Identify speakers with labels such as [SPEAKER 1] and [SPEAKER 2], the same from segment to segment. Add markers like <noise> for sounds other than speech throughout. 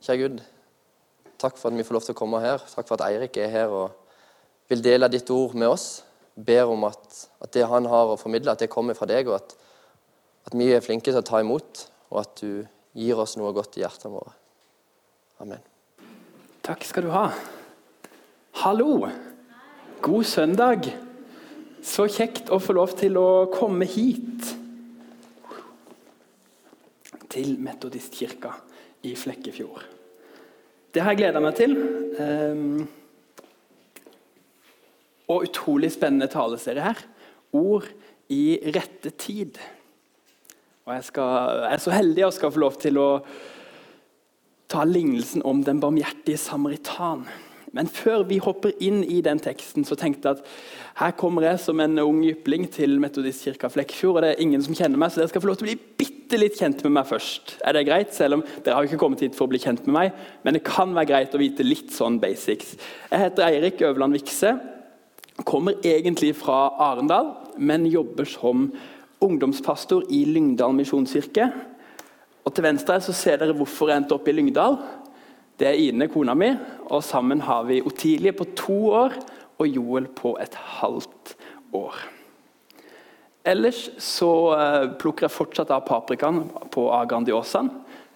[SPEAKER 1] Kjære Gud, takk for at vi får lov til å komme her. Takk for at Eirik er her og vil dele ditt ord med oss. Ber om at, at det han har å formidle, at det kommer fra deg, og at, at vi er flinke til å ta imot, og at du gir oss noe godt i hjertene våre. Amen.
[SPEAKER 2] Takk skal du ha. Hallo. God søndag. Så kjekt å få lov til å komme hit. Til Metodistkirka i Flekkefjord. Det har jeg gleda meg til. Um, og utrolig spennende taleserie her. Ord i rette tid. Og jeg, skal, jeg er så heldig og skal få lov til å ta lignelsen om den barmhjertige samaritan. Men før vi hopper inn i den teksten, så tenkte jeg at her kommer jeg som en ung jypling til Metodistkirka Flekkefjord. og det er ingen som kjenner meg, Så dere skal få lov til å bli bitte litt kjent med meg først. Er det greit? Selv om dere har ikke kommet hit for å bli kjent med meg. Men det kan være greit å vite litt sånn basics. Jeg heter Eirik Øverland Vikse. Kommer egentlig fra Arendal, men jobber som ungdomspastor i Lyngdal misjonskirke. Og Til venstre så ser dere hvorfor jeg endte opp i Lyngdal. Det er Ine, kona mi, og sammen har vi Otilie på to år og Joel på et halvt år. Ellers så eh, plukker jeg fortsatt av paprikaen på Agrandiosaen.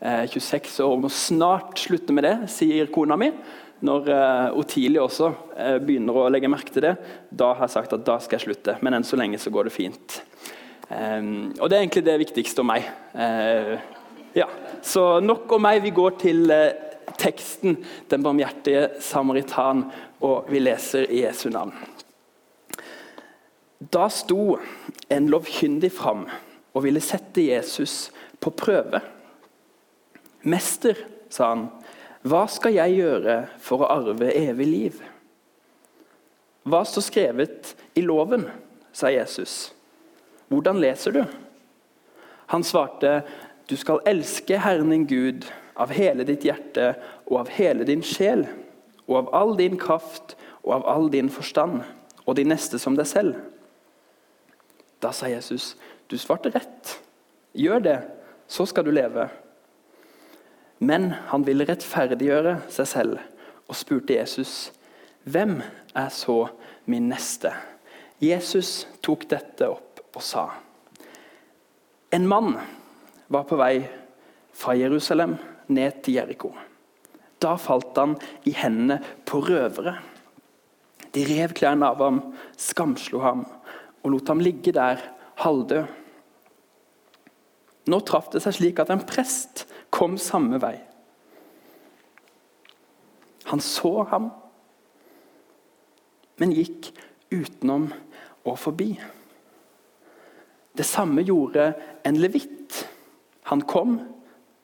[SPEAKER 2] Eh, 26 år og må snart slutte med det, sier kona mi. Når eh, Otilie også eh, begynner å legge merke til det, da har jeg sagt at da skal jeg slutte. Men enn så lenge så går det fint. Um, og det er egentlig det viktigste om meg. Ja. Så nok om meg. Vi går til teksten 'Den barmhjertige samaritan', og vi leser i Jesu navn. Da sto en lovkyndig fram og ville sette Jesus på prøve. 'Mester', sa han, 'hva skal jeg gjøre for å arve evig liv?' 'Hva står skrevet i loven?' sa Jesus. 'Hvordan leser du?' Han svarte, 'Du skal elske Herren din Gud' av hele ditt hjerte og av hele din sjel og av all din kraft og av all din forstand, og de neste som deg selv. Da sa Jesus, du svarte rett. Gjør det, så skal du leve. Men han ville rettferdiggjøre seg selv og spurte Jesus, hvem er så min neste? Jesus tok dette opp og sa, en mann var på vei fra Jerusalem ned til Jeriko. Da falt han i hendene på røvere. De rev klærne av ham, skamslo ham og lot ham ligge der halvdød. Nå traff det seg slik at en prest kom samme vei. Han så ham, men gikk utenom og forbi. Det samme gjorde en levitt. Han kom,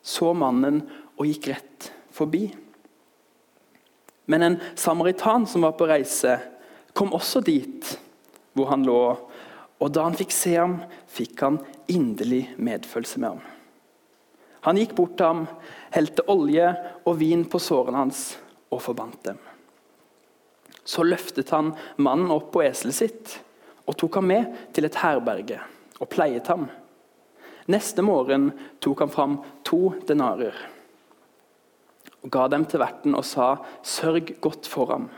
[SPEAKER 2] så mannen og gikk rett forbi. Men en samaritan som var på reise, kom også dit hvor han lå. Og da han fikk se ham, fikk han inderlig medfølelse med ham. Han gikk bort til ham, helte olje og vin på sårene hans og forbandt dem. Så løftet han mannen opp på eselet sitt og tok ham med til et herberge og pleiet ham. Neste morgen tok han fram to denarer og ga dem til verten og sa, 'Sørg godt for ham,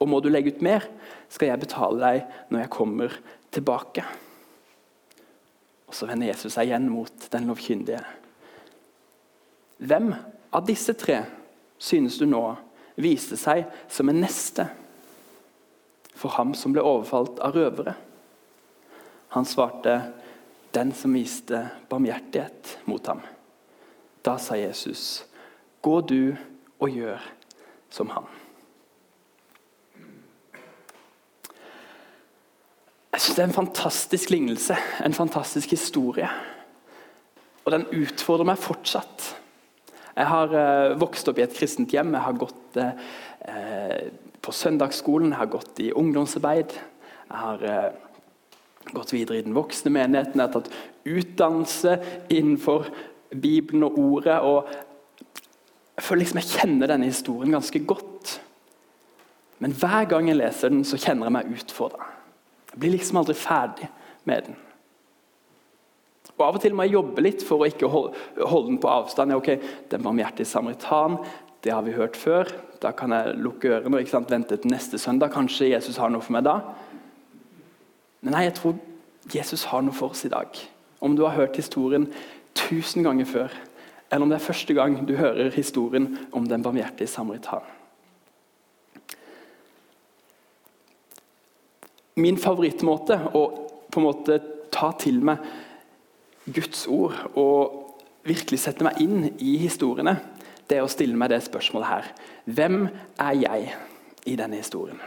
[SPEAKER 2] og må du legge ut mer, skal jeg betale deg når jeg kommer tilbake.' Og Så vender Jesus seg igjen mot den lovkyndige. Hvem av disse tre synes du nå viste seg som en neste for ham som ble overfalt av røvere? Han svarte, 'Den som viste barmhjertighet mot ham.' Da sa Jesus, Gå du og gjør som han. Jeg synes Det er en fantastisk lignelse, en fantastisk historie. Og den utfordrer meg fortsatt. Jeg har eh, vokst opp i et kristent hjem. Jeg har gått eh, på søndagsskolen, jeg har gått i ungdomsarbeid. Jeg har eh, gått videre i den voksne menigheten. Jeg har tatt utdannelse innenfor Bibelen og Ordet. og jeg føler liksom jeg kjenner denne historien ganske godt. Men hver gang jeg leser den, så kjenner jeg meg utfordra. Jeg blir liksom aldri ferdig med den. Og Av og til må jeg jobbe litt for å ikke holde den på avstand. Ok, Den barmhjertige samaritan, det har vi hørt før. Da kan jeg lukke ørene og vente til neste søndag. Kanskje Jesus har noe for meg da. Men nei, jeg tror Jesus har noe for oss i dag. Om du har hørt historien tusen ganger før, eller om det er første gang du hører historien om den barmhjertige samaritan. Min favorittmåte å på en måte ta til meg Guds ord og virkelig sette meg inn i historiene, det er å stille meg det spørsmålet her. Hvem er jeg i denne historien?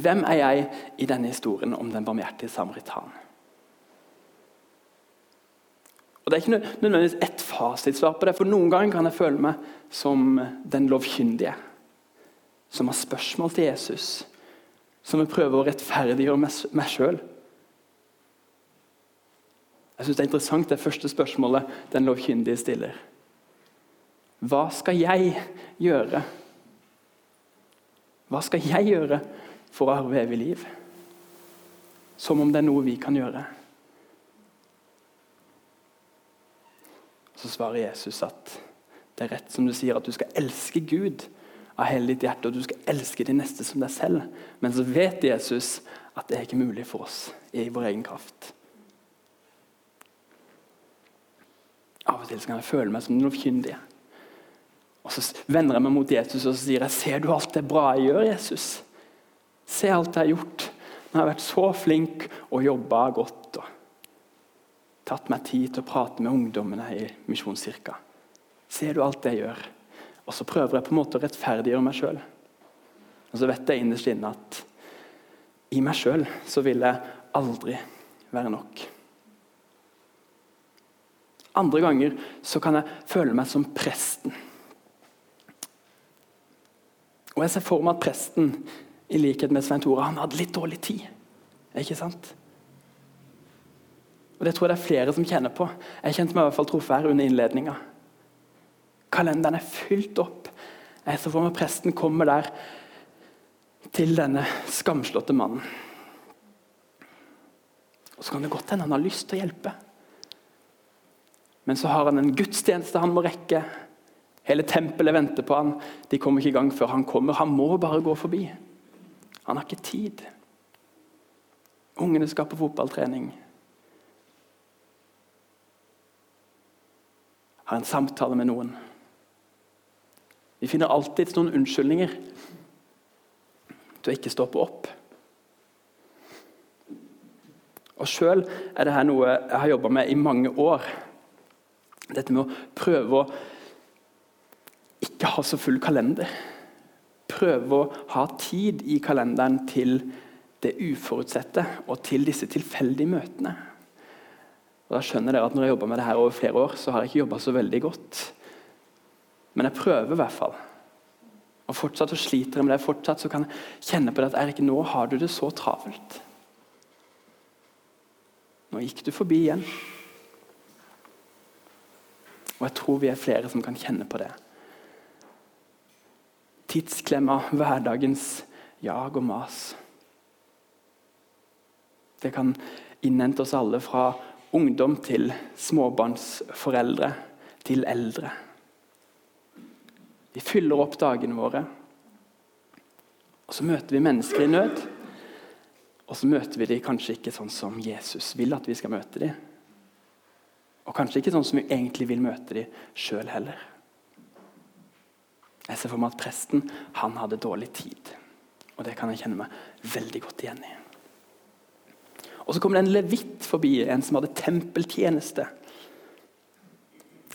[SPEAKER 2] Hvem er jeg i denne historien om den barmhjertige samaritan? Og Det er ikke nødvendigvis ett fasitsvar på det, for noen ganger kan jeg føle meg som den lovkyndige. Som har spørsmål til Jesus, som vi prøver å rettferdiggjøre meg sjøl. Jeg synes Det er interessant det første spørsmålet den lovkyndige stiller. Hva skal jeg gjøre? Hva skal jeg gjøre for å arve evig liv? Som om det er noe vi kan gjøre. Så svarer Jesus at det er rett som du sier, at du skal elske Gud av hele ditt hjerte, og du skal elske de neste som deg selv. Men så vet Jesus at det er ikke mulig for oss i vår egen kraft. Av og til kan jeg føle meg som den lovkyndige. Og Så vender jeg meg mot Jesus og så sier jeg, ser du alt det bra jeg gjør, Jesus? Se alt jeg har gjort. Jeg har vært så flink og jobba godt. og Tatt meg tid til å prate med ungdommene i Misjonskirka. Ser du alt det jeg gjør? Og så prøver jeg på en måte å rettferdiggjøre meg sjøl. Og så vet jeg innerst inne at i meg sjøl så vil jeg aldri være nok. Andre ganger så kan jeg føle meg som presten. Og jeg ser for meg at presten, i likhet med Svein Tore, han hadde litt dårlig tid. Ikke sant? Og Det tror jeg det er flere som kjenner på. Jeg kjente meg i hvert fall truffet her under innledninga. Kalenderen er fylt opp. Jeg ser for meg presten kommer der til denne skamslåtte mannen. Og Så kan det godt hende han har lyst til å hjelpe. Men så har han en gudstjeneste han må rekke. Hele tempelet venter på han. De kommer ikke i gang før han kommer. Han må bare gå forbi. Han har ikke tid. Ungene skal på fotballtrening. Har en samtale med noen. Vi finner alltid noen unnskyldninger til å ikke stoppe opp. Og Sjøl er dette noe jeg har jobba med i mange år. Dette med å prøve å ikke ha så full kalender. Prøve å ha tid i kalenderen til det uforutsette og til disse tilfeldige møtene. Og da skjønner dere at Når jeg jobber med det her over flere år, så har jeg ikke jobba så veldig godt. Men jeg prøver i hvert fall. Og fortsatt så sliter jeg med det. Fortsatt så kan jeg kjenne på det at Erik, nå har du det så travelt. Nå gikk du forbi igjen. Og jeg tror vi er flere som kan kjenne på det. Tidsklemma, hverdagens jag og mas. Det kan innhente oss alle, fra ungdom til småbarnsforeldre til eldre. Vi fyller opp dagene våre. Og så møter vi mennesker i nød. Og så møter vi dem kanskje ikke sånn som Jesus vil at vi skal møte dem. Og kanskje ikke sånn som vi egentlig vil møte dem sjøl heller. Jeg ser for meg at presten han hadde dårlig tid. Og det kan jeg kjenne meg veldig godt igjen i. Og Så kommer det en levitt forbi, en som hadde tempeltjeneste.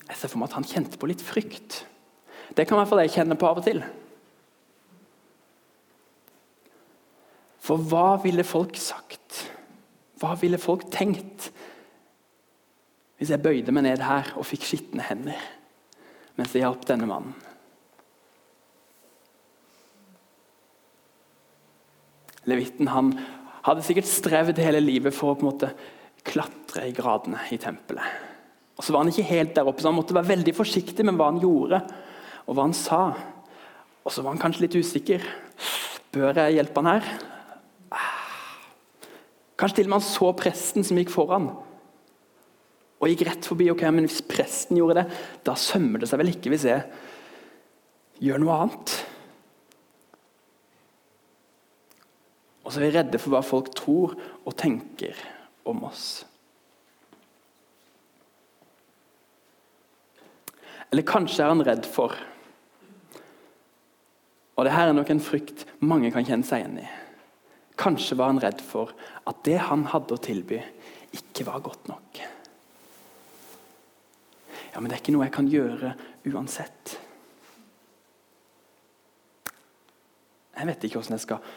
[SPEAKER 2] Jeg ser for meg at han kjente på litt frykt. Det kan i hvert fall jeg kjenne på av og til. For hva ville folk sagt? Hva ville folk tenkt hvis jeg bøyde meg ned her og fikk skitne hender mens jeg hjalp denne mannen. Levitten han hadde sikkert strevd hele livet for å på en måte klatre i gradene i tempelet. Og så var Han ikke helt der oppe, så han måtte være veldig forsiktig med hva han gjorde og hva han sa. Og så var han kanskje litt usikker. Bør jeg hjelpe han her? Kanskje til og med han så presten som gikk foran. Og gikk rett forbi. ok, Men hvis presten gjorde det, da sømmer det seg vel ikke hvis jeg gjør noe annet. Og så er vi redde for hva folk tror og tenker om oss. Eller kanskje er han redd for Og Dette er nok en frykt mange kan kjenne seg igjen i. Kanskje var han redd for at det han hadde å tilby, ikke var godt nok. Ja, men det er ikke noe jeg kan gjøre uansett. Jeg vet ikke hvordan jeg skal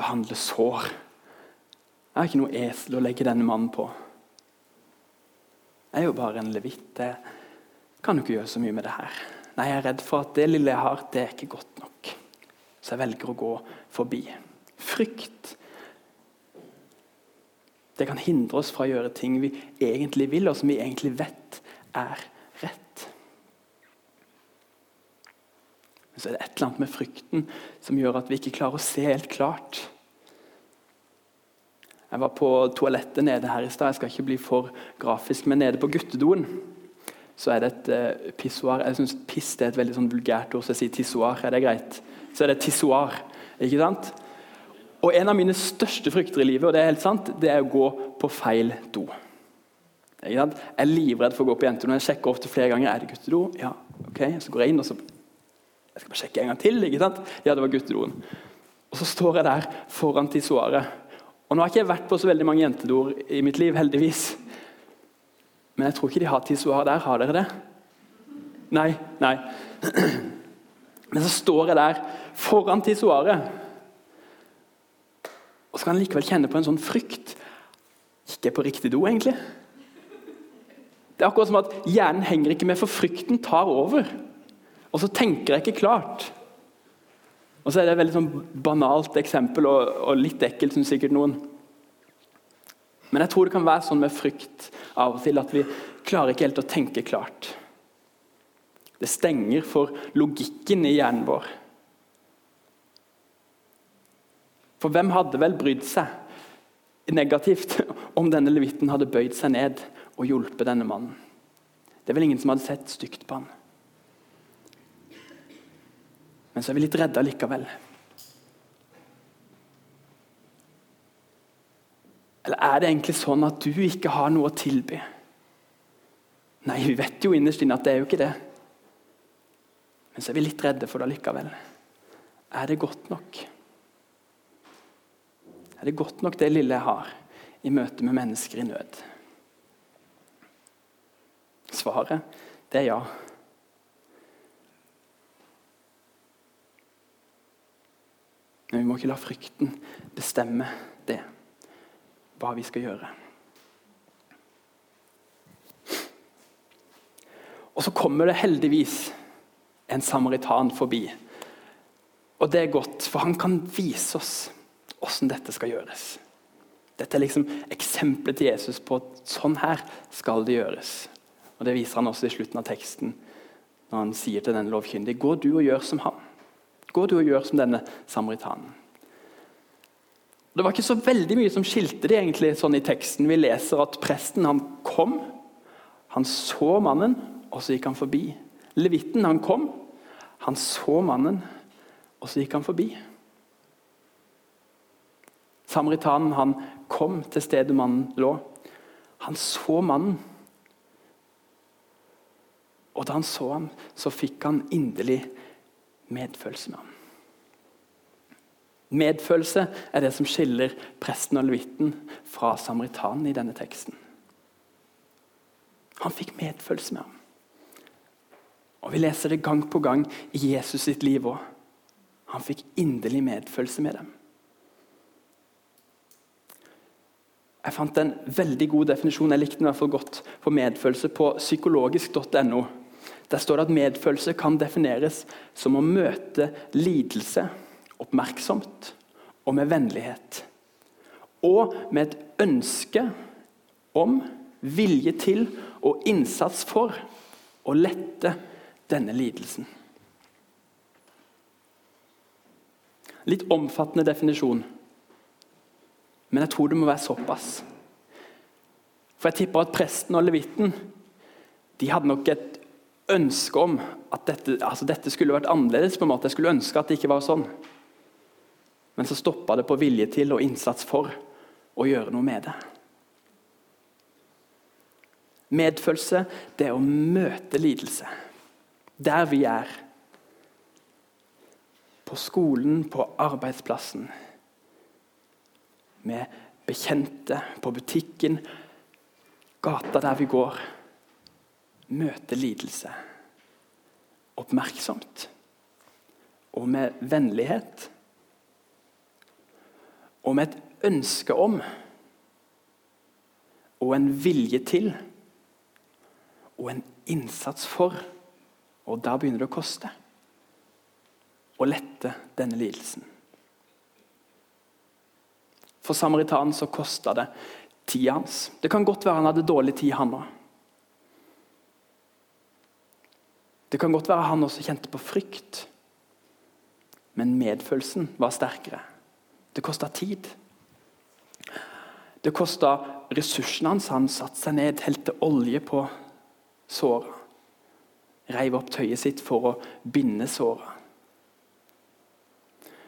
[SPEAKER 2] behandle sår. Jeg har ikke noe esel å legge denne mannen på. Jeg er jo bare en levitt. Jeg kan jo ikke gjøre så mye med det her. Nei, jeg er redd for at det lille jeg har, det er ikke godt nok. Så jeg velger å gå forbi. Frykt det kan hindre oss fra å gjøre ting vi egentlig vil, og som vi egentlig vet er rett. Men så er det et eller annet med frykten som gjør at vi ikke klarer å se helt klart. Jeg var på toalettet nede her i stad. Jeg skal ikke bli for grafisk, men nede på guttedoen så er det et eh, pissoar. Jeg syns piss er et veldig sånn vulgært ord, så jeg sier tissoar. Er det greit? Så er det tissoar. ikke sant? Og En av mine største frykter i livet og det er helt sant, det er å gå på feil do. Jeg er livredd for å gå på jentedo. Jeg sjekker ofte flere ganger. Er det guttedo. Ja, ok, Så går jeg inn og så Jeg skal bare sjekke en gang til. ikke sant? Ja, det var guttedoen. Og så står jeg der foran tissoaret og Nå har ikke jeg vært på så veldig mange jentedoer i mitt liv, heldigvis. Men jeg tror ikke de har tissoar der. Har dere det? Nei. Nei. <clears throat> Men så står jeg der foran tissoaret. Og så kan jeg likevel kjenne på en sånn frykt. Gikk jeg på riktig do, egentlig? Det er akkurat som at hjernen henger ikke med, for frykten tar over. Og så tenker jeg ikke klart. Og så er det et veldig sånn banalt eksempel, og, og litt ekkelt, syns sikkert noen. Men jeg tror det kan være sånn med frykt av og til at vi klarer ikke helt å tenke klart. Det stenger for logikken i hjernen vår. For hvem hadde vel brydd seg negativt <laughs> om denne levitten hadde bøyd seg ned og hjulpet denne mannen? Det er vel ingen som hadde sett stygt på han. Men så er vi litt redde likevel. Eller er det egentlig sånn at du ikke har noe å tilby? Nei, vi vet jo innerst inne at det er jo ikke det. Men så er vi litt redde for det likevel. Er det godt nok? Er det godt nok det lille jeg har i møte med mennesker i nød? Svaret det er ja. Men vi må ikke la frykten bestemme det, hva vi skal gjøre. Og så kommer det heldigvis en samaritan forbi. Og det er godt, for han kan vise oss hvordan dette skal gjøres. Dette er liksom eksempelet til Jesus på at sånn her skal det gjøres. Og Det viser han også i slutten av teksten, når han sier til den lovkyndige Gå du og gjør som han. Gå du og gjør som denne samaritanen. Det var ikke så veldig mye som skilte det egentlig sånn i teksten. Vi leser at presten han kom, han så mannen, og så gikk han forbi. Levitten han kom, han så mannen, og så gikk han forbi. Samaritanen han kom til stedet mannen lå. Han så mannen. Og da han så ham, så fikk han inderlig medfølelse med ham. Medfølelse er det som skiller presten og levitten fra samaritanen i denne teksten. Han fikk medfølelse med ham. Og Vi leser det gang på gang i Jesus sitt liv òg. Han fikk inderlig medfølelse med dem. Jeg fant en veldig god definisjon jeg likte den i hvert fall godt, på medfølelse på psykologisk.no. Der står det at medfølelse kan defineres som å møte lidelse oppmerksomt og med vennlighet. Og med et ønske om, vilje til og innsats for å lette denne lidelsen. Litt omfattende definisjon. Men jeg tror det må være såpass. For jeg tipper at presten og levitten de hadde nok et ønske om at dette, altså dette skulle vært annerledes. på en måte. Jeg skulle ønske at det ikke var sånn. Men så stoppa det på vilje til og innsats for å gjøre noe med det. Medfølelse det er å møte lidelse der vi er. På skolen, på arbeidsplassen. Med bekjente, på butikken, gata der vi går. Møte lidelse. Oppmerksomt. Og med vennlighet. Og med et ønske om og en vilje til og en innsats for. Og da begynner det å koste å lette denne lidelsen. For samaritanen så kosta det tida hans. Det kan godt være han hadde dårlig tid, han òg. Det kan godt være han også kjente på frykt. Men medfølelsen var sterkere. Det kosta tid. Det kosta ressursene hans. Han satte seg ned, helte olje på såra. Reiv opp tøyet sitt for å binde såra.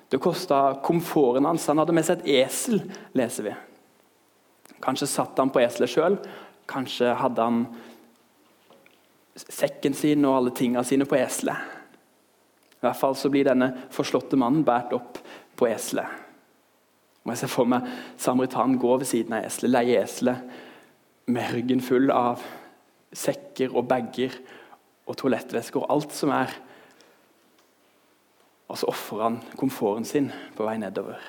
[SPEAKER 2] Det kosta komforten hans. Han hadde med seg et esel, leser vi. Kanskje satt han på eselet sjøl. Kanskje hadde han sekken sin og alle tingene sine på eselet. I hvert fall så blir denne forslåtte mannen båret opp på eselet. Og jeg ser for meg samaritanen gå ved siden av eselet, leie eselet med ryggen full av sekker og bager og toalettvesker og alt som er. Og så ofrer han komforten sin på vei nedover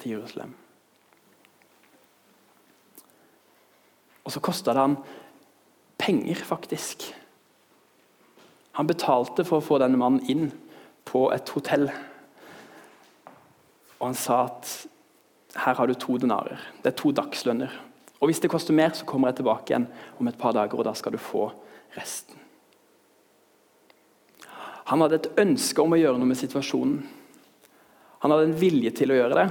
[SPEAKER 2] til Jerusalem. Og så kosta det han penger, faktisk. Han betalte for å få denne mannen inn på et hotell. Og han sa at her har du to denarer. Det er to dagslønner. Og Hvis det koster mer, så kommer jeg tilbake igjen om et par dager, og da skal du få resten. Han hadde et ønske om å gjøre noe med situasjonen. Han hadde en vilje til å gjøre det,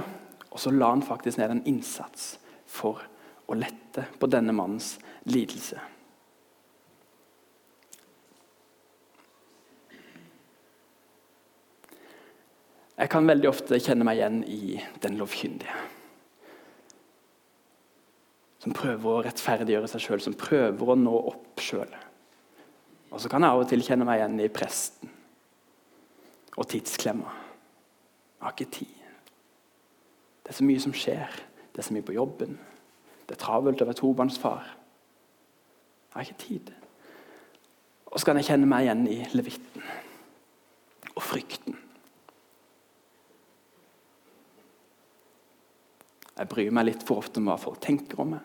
[SPEAKER 2] og så la han faktisk ned en innsats for å lette på denne mannens lidelse. Jeg kan veldig ofte kjenne meg igjen i den lovkyndige. Som prøver å rettferdiggjøre seg sjøl, som prøver å nå opp sjøl. Og så kan jeg av og til kjenne meg igjen i presten og tidsklemma. Jeg har ikke tid. Det er så mye som skjer. Det er så mye på jobben. Det er travelt å være tobarnsfar. Jeg har ikke tid. Og så kan jeg kjenne meg igjen i levitten og frykten. Jeg bryr meg litt for ofte om hva folk tenker om meg.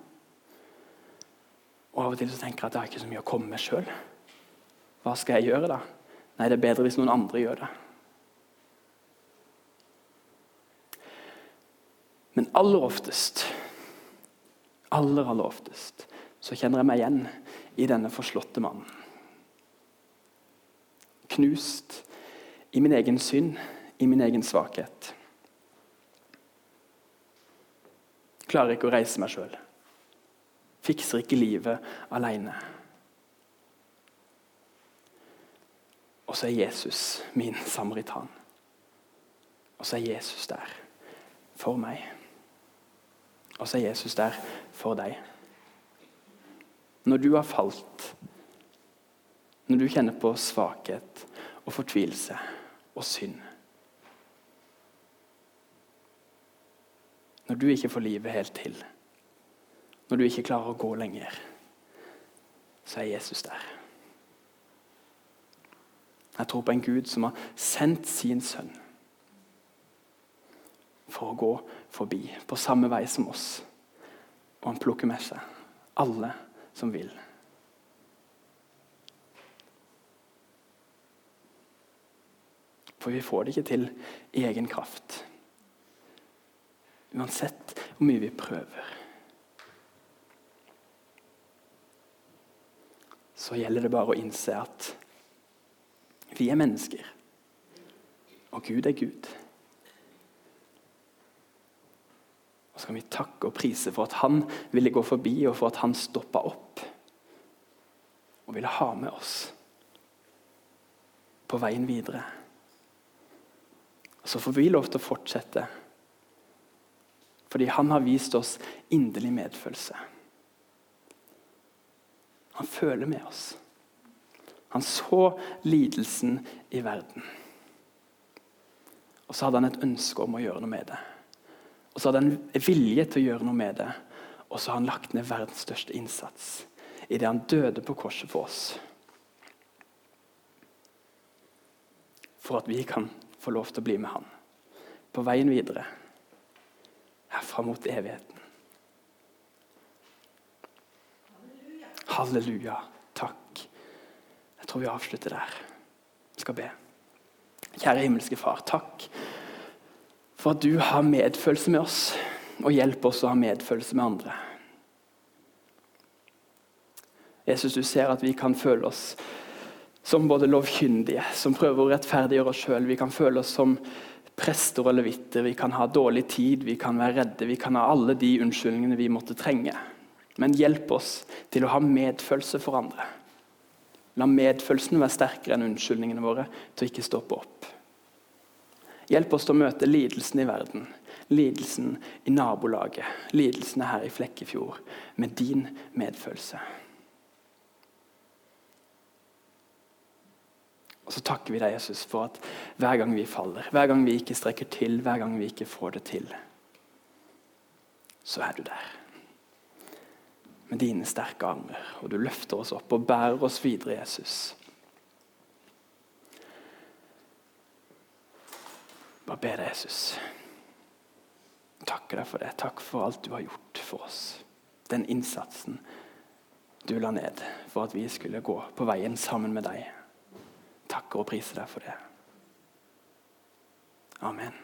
[SPEAKER 2] Og Av og til så tenker jeg at jeg har ikke så mye å komme med sjøl. Hva skal jeg gjøre da? Nei, det er bedre hvis noen andre gjør det. Men aller oftest, aller, aller oftest, så kjenner jeg meg igjen i denne forslåtte mannen. Knust i min egen synd, i min egen svakhet. Klarer ikke å reise meg sjøl. Fikser ikke livet aleine. Og så er Jesus min samaritan. Og så er Jesus der for meg. Og så er Jesus der for deg. Når du har falt, når du kjenner på svakhet og fortvilelse og synd Når du ikke får livet helt til, når du ikke klarer å gå lenger, så er Jesus der. Jeg tror på en Gud som har sendt sin sønn for å gå forbi på samme vei som oss. Og han plukker med seg alle som vil. For vi får det ikke til i egen kraft. Uansett hvor mye vi prøver. Så gjelder det bare å innse at vi er mennesker, og Gud er Gud. Og så kan vi takke og prise for at han ville gå forbi, og for at han stoppa opp og ville ha med oss på veien videre. Og Så får vi lov til å fortsette, fordi han har vist oss inderlig medfølelse. Han føler med oss. Han så lidelsen i verden. Og så hadde han et ønske om å gjøre noe med det. Og så hadde han vilje til å gjøre noe med det. Og så har han lagt ned verdens største innsats idet han døde på korset for oss. For at vi kan få lov til å bli med han på veien videre herfra mot evigheten. Halleluja. Takk. Jeg tror vi avslutter der. Jeg skal be. Kjære himmelske Far, takk for at du har medfølelse med oss, og hjelper oss å ha medfølelse med andre. Jesus, du ser at vi kan føle oss som både lovkyndige, som prøver å rettferdiggjøre oss sjøl. Vi kan føle oss som prester og levitter. Vi kan ha dårlig tid, vi kan være redde, vi kan ha alle de unnskyldningene vi måtte trenge. Men hjelp oss til å ha medfølelse for andre. La medfølelsen være sterkere enn unnskyldningene våre til å ikke stoppe opp. Hjelp oss til å møte lidelsen i verden, lidelsen i nabolaget, lidelsene her i Flekkefjord, med din medfølelse. Og så takker vi deg, Jesus, for at hver gang vi faller, hver gang vi ikke strekker til, hver gang vi ikke får det til, så er du der. Med dine sterke armer, og du løfter oss opp og bærer oss videre, Jesus. Bare be deg, Jesus. Takker deg for det. Takk for alt du har gjort for oss. Den innsatsen du la ned for at vi skulle gå på veien sammen med deg. Takker og priser deg for det. Amen.